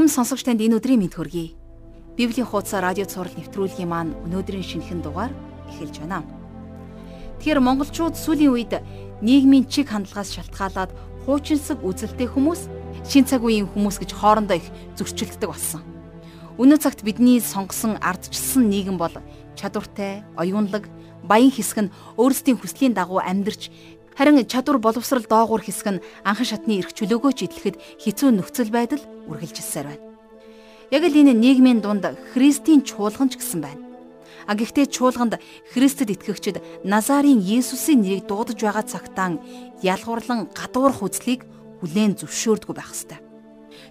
Эрхэм сонсогч танд энэ өдрийн мэд хүргэе. Библийн хуудас радио цаураар нэвтрүүлгийн маань өнөөдрийн шинэхэн дугаар эхэлж байна. Тэгэхээр монголчууд сүүлийн үед нийгмийн чиг хандлагаас шалтгаалаад хуучинсаг үзэлтэй хүмүүс, шин цаг үеийн хүмүүс гэж хоорондоо их зөрчилддөг болсон. Өнөө цагт бидний сонгосон ардчилсан нийгэм бол чадвартай, оюунлаг, баян хэсэг нь өөрсдийн хүслийн дагуу амьдарч Харин чадвар боловсрал доогуур хэсэг нь анхан шатны эрх чөлөөгөө ч идэлхэд хэцүү нөхцөл байдал үргэлжилсээр байна. Яг л энэ нийгмийн дунд Христийн чуулган ч гэсэн байна. А гэхдээ чуулганд Христэд итгэгчид Назарын Есүсийн нэрийг дуудаж байгаа цагтаа ялгуурлан гадуурх үзлийг хүлээн зөвшөөрдгөө байх ёстой.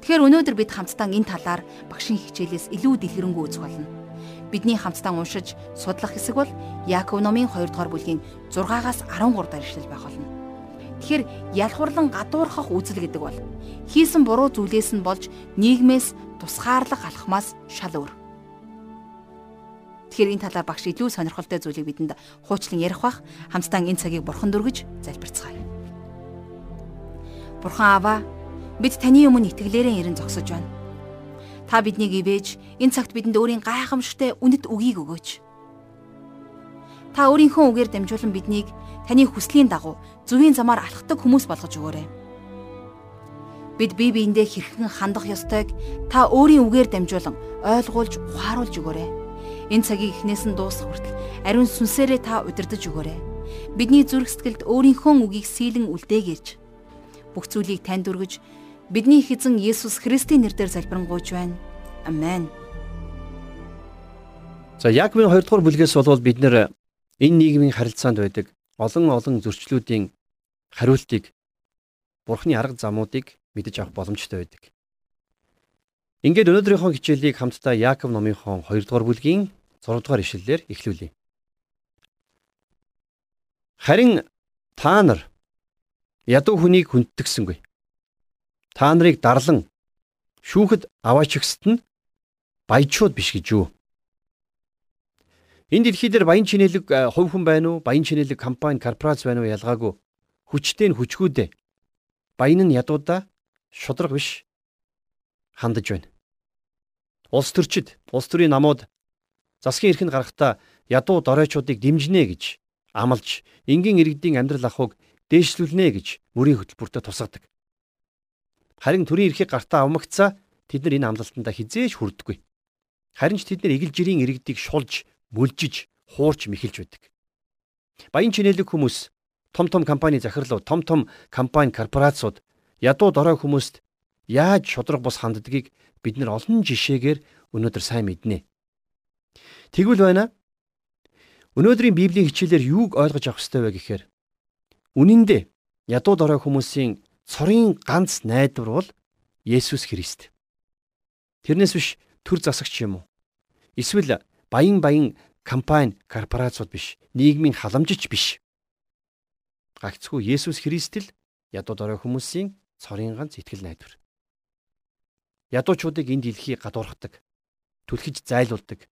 Тэгэхээр өнөөдөр бид хамтдаа энэ талаар багшийн хичээлээс илүү дэлгэрэнгүй үзэх болно бидний хамтдаа уншиж судлах хэсэг бол Яаков номын 2 дугаар бүлгийн 6-аас 13 дахь ишлэл байх болно. Тэгэхээр ялхуурлан гадуурхах үзэл гэдэг бол хийсэн буруу зүйлээс нь болж нийгмээс тусгаарлах алхмаас шал өөр. Тэгэхээр энэ талаар багш илүү сонирхолтой зүйлийг бидэнд хуучлан ярих бах хамтдаа энэ цагийг бурхан дүргэж залбирцгаая. Бурхан аваа бид таны өмнө итгэлээрээ ирэн зогсож байна Та биднийг ивэж энэ цагт бидэнд өөрийн гайхамшигтай үнэт үгийг өгөөч. Та өөрийнхөө үгээр дамжуулан биднийг таны хүслийн дагуу зөвийн замаар алхдаг хүмүүс болгож өгөөрэй. Бид бие биендээ хэрхэн хандах ёстойг та өөрийн үгээр дамжуулан ойлгуулж ухааруулж өгөөрэй. Энэ цагийг эхнээс нь дуусах хүртэл ариун сүнсээрээ та удирдах өгөөрэй. Бидний зүрх сэтгэлд өөрийнхөө үгийг сийлэн үлдээгээрч бүх зүйлийг танд өргөж Бидний их эзэн Есүс Христийн нэрээр залбирanгуйч байна. Амен. За Яаковын 2 дугаар бүлгээс болвол бид нэр энэ нийгмийн харилцаанд байдаг олон олон зөрчлүүдийн хариултыг Бурхны арга замуудыг мэдэж авах боломжтой байдаг. Ингээд өнөөдрийнхөө хичээлийг хамтдаа Яаков номынхон 2 дугаар бүлгийн 6 дугаар ишлэлээр эхлүүлье. Харин та нар ядуу хүнийг хүндтгсэнгүй. Та нарыг дарлан шүүхэд аваачигсд нь баячууд биш гэж юу? Энэ дэлхий дээр баян чинэлэг э, хувь хүн байна уу? Баян чинэлэг компани, корпорац байна уу ялгаагүй. Хүчтэй нь хүчгүүдээ. Баян нь ядуудаа шудраг биш хандаж байна. Улс төрчид, улс төрийн намууд засгийн эрхэнд гарахдаа ядуу доройчуудыг дэмжинэ гэж амлаж, энгийн иргэдийн амьдрал ахуйг дээшлүүлнэ гэж мөрийн хөтөлбөртөд тусгадаг. Харин төрийн эрхийг гартаа авмагцаа тэд нар энэ амлалтанда хизээж хүрдэггүй. Харин ч тэд нар эгэл жирийн иргэдийг шулж, мөлжиж, хуурч мэхэлж байдаг. Баян чинэлэг хүмүүс, том том компани захирлууд, том том компани корпорациуд ядуу дорой хүмүүст яаж шудраг бус ханддгийг бид нар олон жишээгээр өнөөдөр сайн мэднэ. Тэгвэл байна. Өнөөдрийн Библийн хичээлээр юуг ойлгож авах ёстой вэ гэхээр үнэн дээр ядуу дорой хүмүүсийн цорын ганц найдвар бол Есүс Христ. Тэрнээс биш төр засагч юм уу? Эсвэл баян баян компани, корпорациуд биш, нийгмийн халамжич биш. Гагцгүй Есүс Христ л ядуу дорой хүмүүсийн цорын ганц итгэл найдвар. Ядуучуудыг энэ дэлхий гадуурхдаг, түлхэж зайлуулдаг.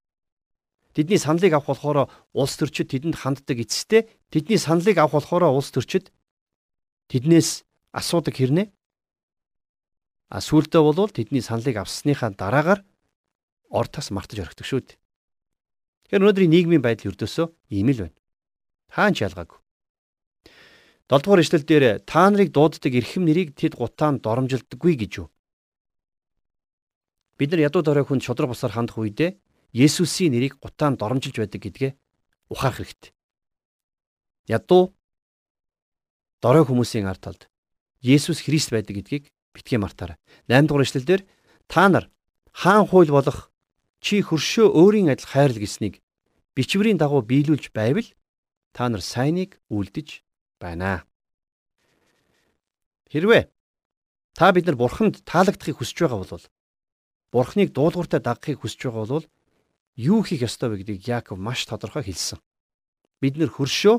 Тэдний саналыг авах болохоор улс төрчид тэдэнд ханддаг эцэстээ тэдний саналыг авах болохоор улс төрчид тэднээс асуудаг хэрнээ? А сүулдэ болвол тэдний саналыг авсныхаа дараагаар ортоос мартаж орхидог шүү дээ. Тэгэхээр өнөөдрийн нийгмийн байдал өрдөөсөө ийм л байна. Хаан ч ялгаагүй. 7 дугаар эшлэл дээр та нарыг дууддаг эрхэм нэрийг тэд гутаан доромжилдаггүй гэж юу? Бид нар ядуу дорой хүнд шудраг бусаар хандах үедээ Есүсийн нэрийг гутаан доромжилж байдаг гэдгээ ухаарах хэрэгтэй. Ядуу дорой хүмүүсийн ард талд Есүс Христ байдаг гэдгийг битгий мартаарай. 8 дугаар эшлэлдэр та нар хаан хууль болох чи хөршөө өөрийн адил хайрл гэснийг бичвэрийн дагуу биелүүлж байвал та нар сайныг үлдэж байна. Хэрвээ та бид нар бурханд таалагдахыг хүсэж байгаа бол бурхныг дуулууртай дагахыг хүсэж байгаа бол юу хийх ёстой вэ гэдгийг Яаков маш тодорхой хэлсэн. Бид нэр хөршөө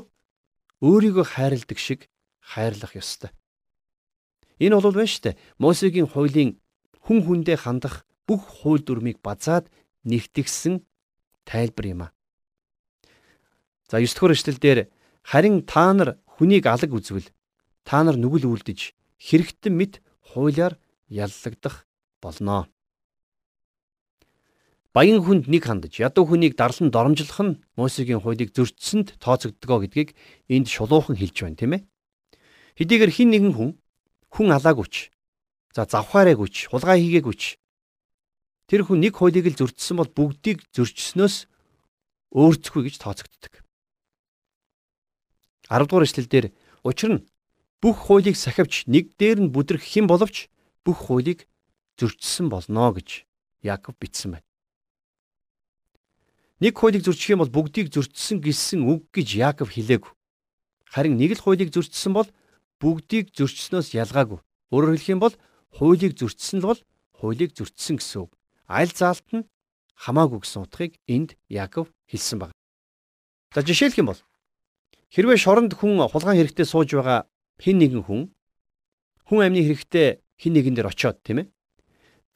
өөрийгөө хайрладаг шиг хайрлах ёстой. Энэ бол байна штэ. Мосегийн хуулийн хүн хүндээ хандах бүх хууль дүрмийг базаад нэгтгэсэн тайлбар юм а. За 9 дугаар эшлэл дээр харин та нар хүнийг алаг үзвэл та нар нүгэл үлдэж хэрэгтэн мэд хуулиар яллагдах болно. Баян хүнд нэг хандаж, ядуу хүнийг дарлан доромжлох нь Мосегийн хуулийг зөрчсөнд тооцогддгоо гэдгийг энд шулуухан хэлж байна, тийм ээ. Хэдийгээр хин нэгэн хүн хүн алаагүйч. За завхаарайгүйч, хулгай хийгээгүйч. Тэр хүн нэг хуулийг л зөрчсөн бол бүгдийг зөрчснөөс өөрцөхгүй гэж тооцогддог. 10 дугаар эшлэлдэр учир нь бүх хуулийг сахивч нэг дээр нь бүдрэх хэн боловч бүх хуулийг зөрчсөн болно гэж Яаков бичсэн байна. Нэг хуулийг зөрчих юм бол бүгдийг зөрчсөн гэсэн үг гэж Яаков хэлээгүй. Харин нэг л хуулийг зөрчсөн бол бүгдийг зөрчснөөс ялгаагүй. Өөрөөр хэлэх юм бол хуулийг зөрчсөн л бол хуулийг зөрчсөн гэсэн үг. Аль заалт нь хамаагүй гэсэн утгыг энд Яаков хэлсэн байна. За жишээлх юм бол хэрвээ шоронд хүн хулгайн хэрэгтэй сууж байгаа хэн нэгэн хүн хүн амны хэрэгтэй хэн нэгэн дээр очиод тийм ээ.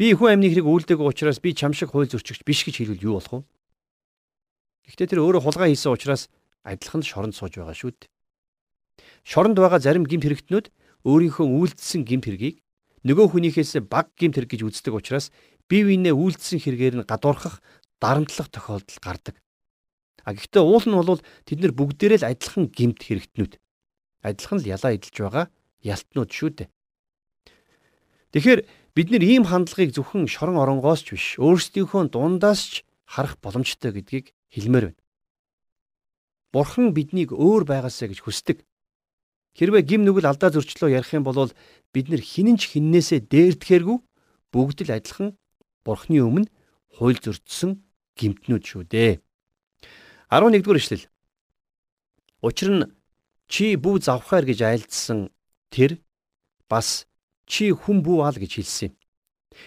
Би хүн амны хэрэг үйлдэггүй учраас би чам шиг хууль зөрчигч биш гэж хэлвэл юу болох вэ? Гэхдээ тэр өөрөө хулгай хийсэн учраас адилхан шоронд сууж байгаа шүү дээ. Шоронд байгаа зарим гимт хэрэгтнүүд өөрийнхөө үйлдэлсэн гимт хэргийг нөгөө хүнийхээс баг гимт хэрэг гэж үздэг учраас бие биенээ үйлдэлсэн хэрэгээр нь гадуурхах дарамтлах тохиолдол гардаг. А гэхдээ уул нь бол тэд нар бүгдээрээ л адилхан гимт хэрэгтнүүд. Адилхан л ялаа эдэлж байгаа ялтнууд шүү дээ. Тэгэхээр бид нар ийм хандлагыг зөвхөн шорон оронгоос ч биш өөрсдийнхөө дундаас ч харах боломжтой гэдгийг хэлмээр байна. Бурхан биднийг өөр байгаасаа гэж хүсдэг. Хэрвээ гим нүгэл алдаа зөрчлөө ярих юм бол бид нар хинэн ч хиннээсээ дээрдэхэргүй бүгд л адилхан Бурханы өмнө хууль зөрчсөн гимтнүүд шүү дээ. 11-р эшлэл. Учир нь чи бүү завхаар гэж айлдсан тэр бас чи хүн бүү ал гэж хэлсэн юм.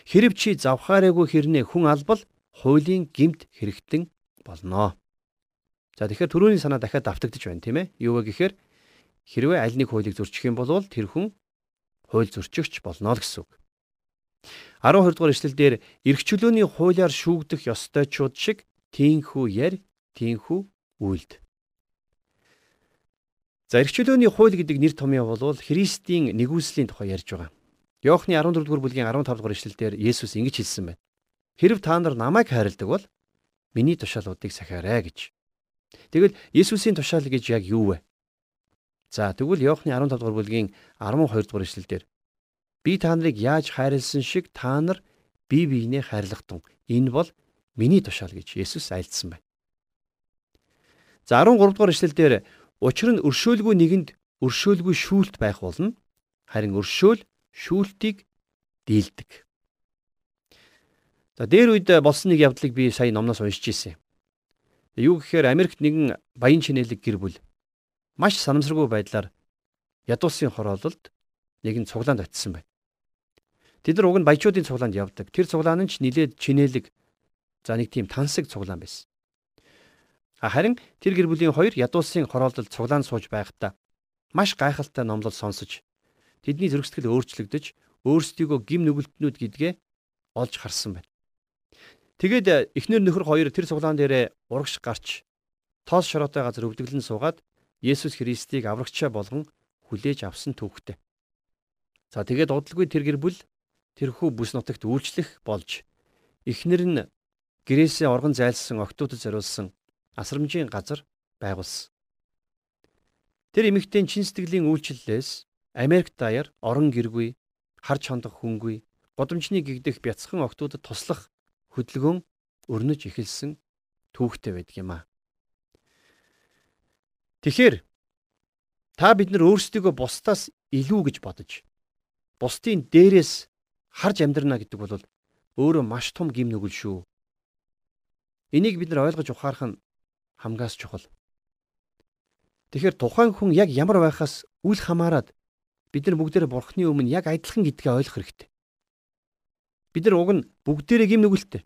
Хэрв чи завхаараагүй хэрнээ хүн албал хуулийн гимт хэрэгтэн болно. За тэгэхээр түрүүний санаа дахиад давтагдж байна тийм ээ. Юу вэ гэхээр хэрвээ аль нэг хуулийг зөрчих юм бол тэр хүн хууль зөрчигч болно л гэсэн үг. 12 дугаар эшлэлдэр эрхчлөөний хуулиар шүүгдэх ёстойчуд шиг тийхүү ярь, тийхүү үйлд. За эрхчлөөний хууль гэдэг нэр томьёо бол Христийн нэгүслийн тухай ярьж байгаа. Иохны 14 дугаар бүлгийн 15 дугаар эшлэлдэр Есүс ингэж хэлсэн байна. Хэрв та нар намайг хайрладаг бол миний тушаалуудыг сахиарай гэж. Тэгвэл Есүсийн тушаал гэж яг юу вэ? За тэгвэл Иохны 15 дугаар бүлгийн 12 дугаар эшлэлдэр би та нарыг яаж хайрлсан шиг та нар бие биенээ хайрлах тун. Энэ бол миний тушаал гэж Есүс айлдсан байна. За 13 дугаар эшлэлдэр учир нь өршөөлгүй нэгэнд өршөөлгүй шүүлт байх болно. Харин өршөөл шүүлтийг дийлдэг. За дээр үед болсон нэг явдлыг би сая номноос уншиж ирсэн. Юу гэхээр Америкт нэгэн баян чинэлэг гэр бүл маш санамсаргүй байдлаар ядуусын хороололд нэгэн цуглаанд очисон байна. Тэд нар уг нь баячуудын цуглаанд явдаг. Тэр цуглаан нь ч нилээд чинэлэг за нэг тийм тансаг цуглаан байсан. Харин тэр гэр бүлийн хоёр ядуусын хороололд цуглаанд сууж байхдаа маш гайхалтай номлол сонсож тэдний зөрөгсгөл өөрчлөгдөж өөрсдийгөө гим нүгэлтнүүд гэдгээ олж харсан байна. Тэгээд э, эхнэр нөхөр хоёр тэр цуглаан дээрээ урагш гарч тоос шороотой газар өвдөглөн суугаад Есүс Христийг аврагчаа болгон хүлээж авсан түүхтэй. За тэгээд удалгүй тэр гэр бүл тэрхүү бүс нутагт үйлчлэх болж эхнэр нь гэрээсээ оргон зайлсан октоудад зориулсан асрамжийн газар байгуулсан. Тэр эмэгтэй чин сэтгэлийн үйлчлэлээс Америк даяар орон гэргүй, харж хондох хүнгүй, годомчны гэгдэх бяцхан октоудад туслах хөдөлгөөн өрнөж эхэлсэн түүхтэй байдаг юм а. Тэгэхээр та бид нар өөрсдийгөө бусдаас илүү гэж бодож бусдын дээрээс харж амьдрна гэдэг бол өөрөө маш том гим нүгэл шүү. Энийг бид нар ойлгож ухаарах нь хамгаас чухал. Тэгэхээр тухайн хүн яг ямар байхаас үл хамааран бид нар бүгдээ бурхны өмнө яг адилхан гэдгээ ойлгох хэрэгтэй. Бид нар уг нь бүгдээрээ гим нүгэлтэй.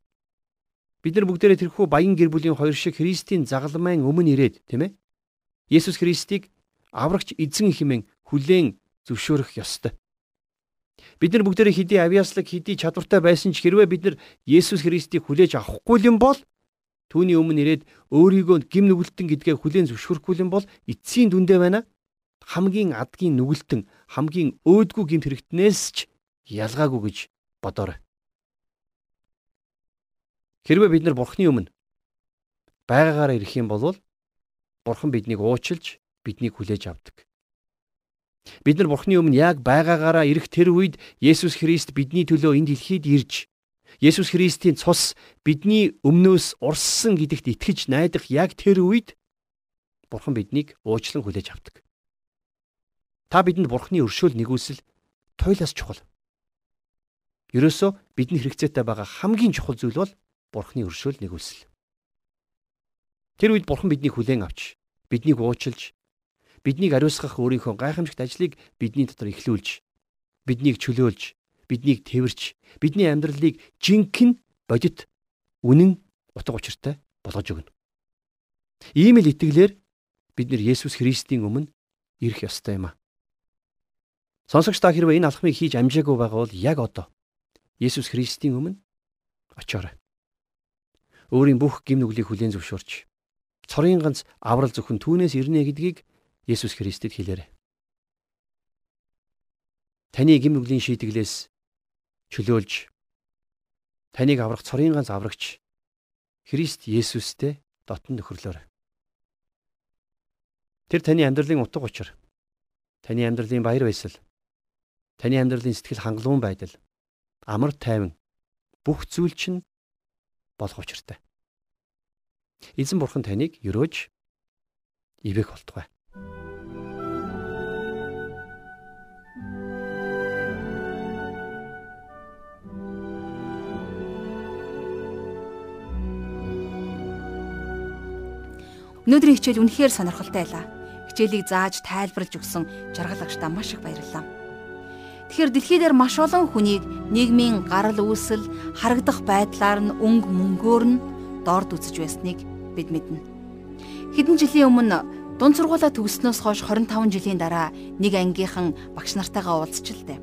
Бид нар бүгдээрээ тэрхүү баян гэр бүлийн хоёр шиг Христийн загалмайн өмнө ирээд тийм ээ. Есүс Христийг аврагч эзэн хэмээн хүлээн зөвшөөрөх ёстой. Бид нар бүгдээрээ хэдий авьяаслаг хэдий чадвартай байсан ч хэрвээ бид нар Есүс Христийг хүлээж авахгүй юм бол түүний өмнө ирээд өөрийгөө гим нүгэлтэн гэдгээ хүлээн зөвшөөрөхгүй юм бол эцсийн дүндээ байна хамгийн адгийн нүгэлтэн хамгийн өөдгүү гимт хэрэгтнээс ч ялгаагүй гэж бодоорой. Хэрвээ бид нар Бурхны өмнө байгаагаараа ирэх юм бол Бурхан биднийг уучилж, биднийг хүлээж авдаг. Бид нар Бурхны өмнө яг байгаагаараа ирэх тэр үед Есүс Христ бидний төлөө энэ дэлхийд ирж Есүс Христийн цус бидний өмнөөс урссан гэдэгт итгэж найдах яг тэр үед Бурхан биднийг уучлан хүлээж авдаг. Та бидэнд Бурхны өршөөл нэгүсэл туйлаас чухал. Ерөөсөө бидний хэрэгцээтэй байгаа хамгийн чухал зүйл бол Бурхны өршөөл нэгүсэл. Тэр үед Бурхан биднийг хүлээн авч, биднийг уучилж, биднийг ариусгах өөрийнхөө гайхамшигт ажлыг бидний дотор эхлүүлж, биднийг чөлөөлж, биднийг тэрвэрч, бидний амьдралыг жинхэнэ бодит үнэн утга учиртай болгож өгнө. Ийм л итгэлээр бид нэр Есүс Христийн өмнө ирэх ёстой юм а. Сонсогч та хэрвээ энэ алхмыг хийж амжаагүй байгаа бол яг одоо Есүс Христийн өмнө очиорой. Өөрийн бүх гим нүглийг хүлээн зөвшөөрч цорын ганц аврал зөвхөн түүнээс ирнэ гэдгийг Есүс Христэд хэлээрэй. Таны гим нүглийн шийтгэлээс чөлөөлж таныг аврах цорын ганц аврагч Христ Есүстэй дотн нөхөрлөөрэй. Тэр таны амьдралын утга учир, таны амьдралын баяр баясгал, таны амьдралын сэтгэл хангалуун байдал амар тайван бүх зүйл чинь болох учиртай. Эзэн бурхан таныг өрөөж ивэх болтугай. Өнөөдрийн хичээл үнэхээр сонирхолтой байлаа. Хичээлийг зааж тайлбарлаж өгсөн жаргалагчдаа маш их баярлалаа. Тэгэхээр дэлхий дээр маш олон хүнийг нийгмийн гарал үүсэл харагдах байдлаар нь өнгө мөнгөөр нь дорд үзэж байсныг бид мэднэ. Хэдэн жилийн өмнө дунд сургуулаа төгснөөс хойш 25 жилийн дараа нэг ангийнхан багш нартайгаа уулзчихлаа.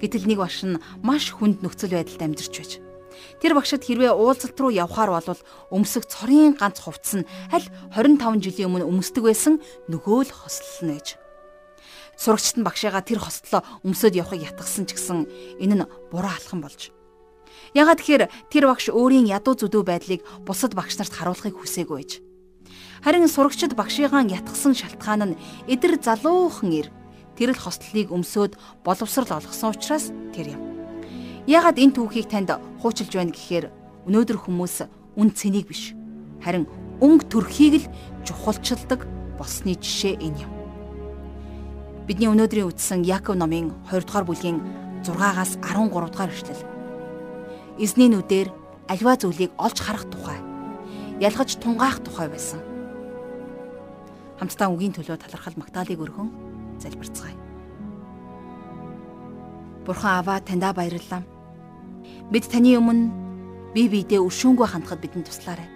Гэтэл нэг багш нь маш хүнд нөхцөл байдалд амьдарч байж. Тэр багшд хэрвээ уулзалт руу явхаар бол өмсөх цорын ганц хувцс нь аль 25 жилийн өмнө өмсдөг байсан нөгөө л хослолно гэж. Сурагчид нь багшаагаа тэр хостлоо өмсөд явахыг ятгсан ч гэсэн энэ нь буруу алхам болж. Ягаад тэгэхээр тэр багш өөрийн ядуу зүдүү байдлыг бусад багш нарт харуулахыг хүсээгүй байж. Харин сурагчид багшийгаан ятгсан шалтгаан нь эдэр залуухан ир тэр л хостлыг өмсөд боловсрал олгосон учраас тэр юм. Ягаад энэ түүхийг танд хуучилж байна гэхээр өнөөдөр хүмүүс үн цэнийг биш харин өнгө төрхийг л чухалчилдаг болсны жишээ энэ юм. Бидний өнөөдрийн үтсэн Яков номын 2 дугаар бүлгийн 6-аас 13 дугаар эшлэл. Эзний нүдээр альва зүйлийг олж харах тухай, ялгаж тунгаах тухай байсан. Хамтдаа үгийн төлөө талархал магтаалыг өргөн залбирцгаая. Бурхан Аваа таньда баярлалаа. Бид таны өмнө бие биедээ өшөөнгөө хандахад бидэнд туслаарай.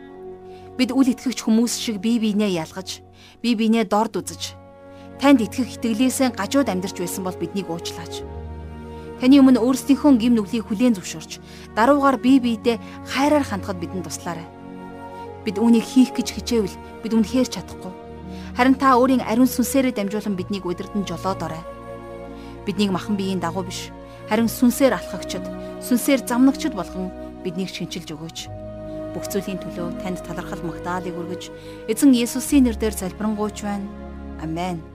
Бид үл итгэгч хүмүүс шиг бие биенээ ялгаж, бие биенээ дорд үзэж, танд итгэх итгэлээсээ гажууд амьдарч байсан бол биднийг уучлаач. Таны өмнө өөрсдийнхөө гим нүглийг хүлээн зөвшөөрч, даруугаар бие биедээ хайраар хандахад бидэнд туслаарай. Бид үүнийг хийх гэж хичээвэл бид үнэхээр чадахгүй. Харин та өөрийн ариун сүнсээрээ дамжуулан биднийг удирдан жолоодорой. Биднийг махан биеийн дагуу биш, харин сүнсээр алхагчд, сүнсээр замнагчд болгон биднийг шинчилж өгөөч. Бүх зүйлийн төлөө танд талархал магтаалыг өргөж, эзэн Есүсийн нэрээр залбирanгуйч байна. Амен.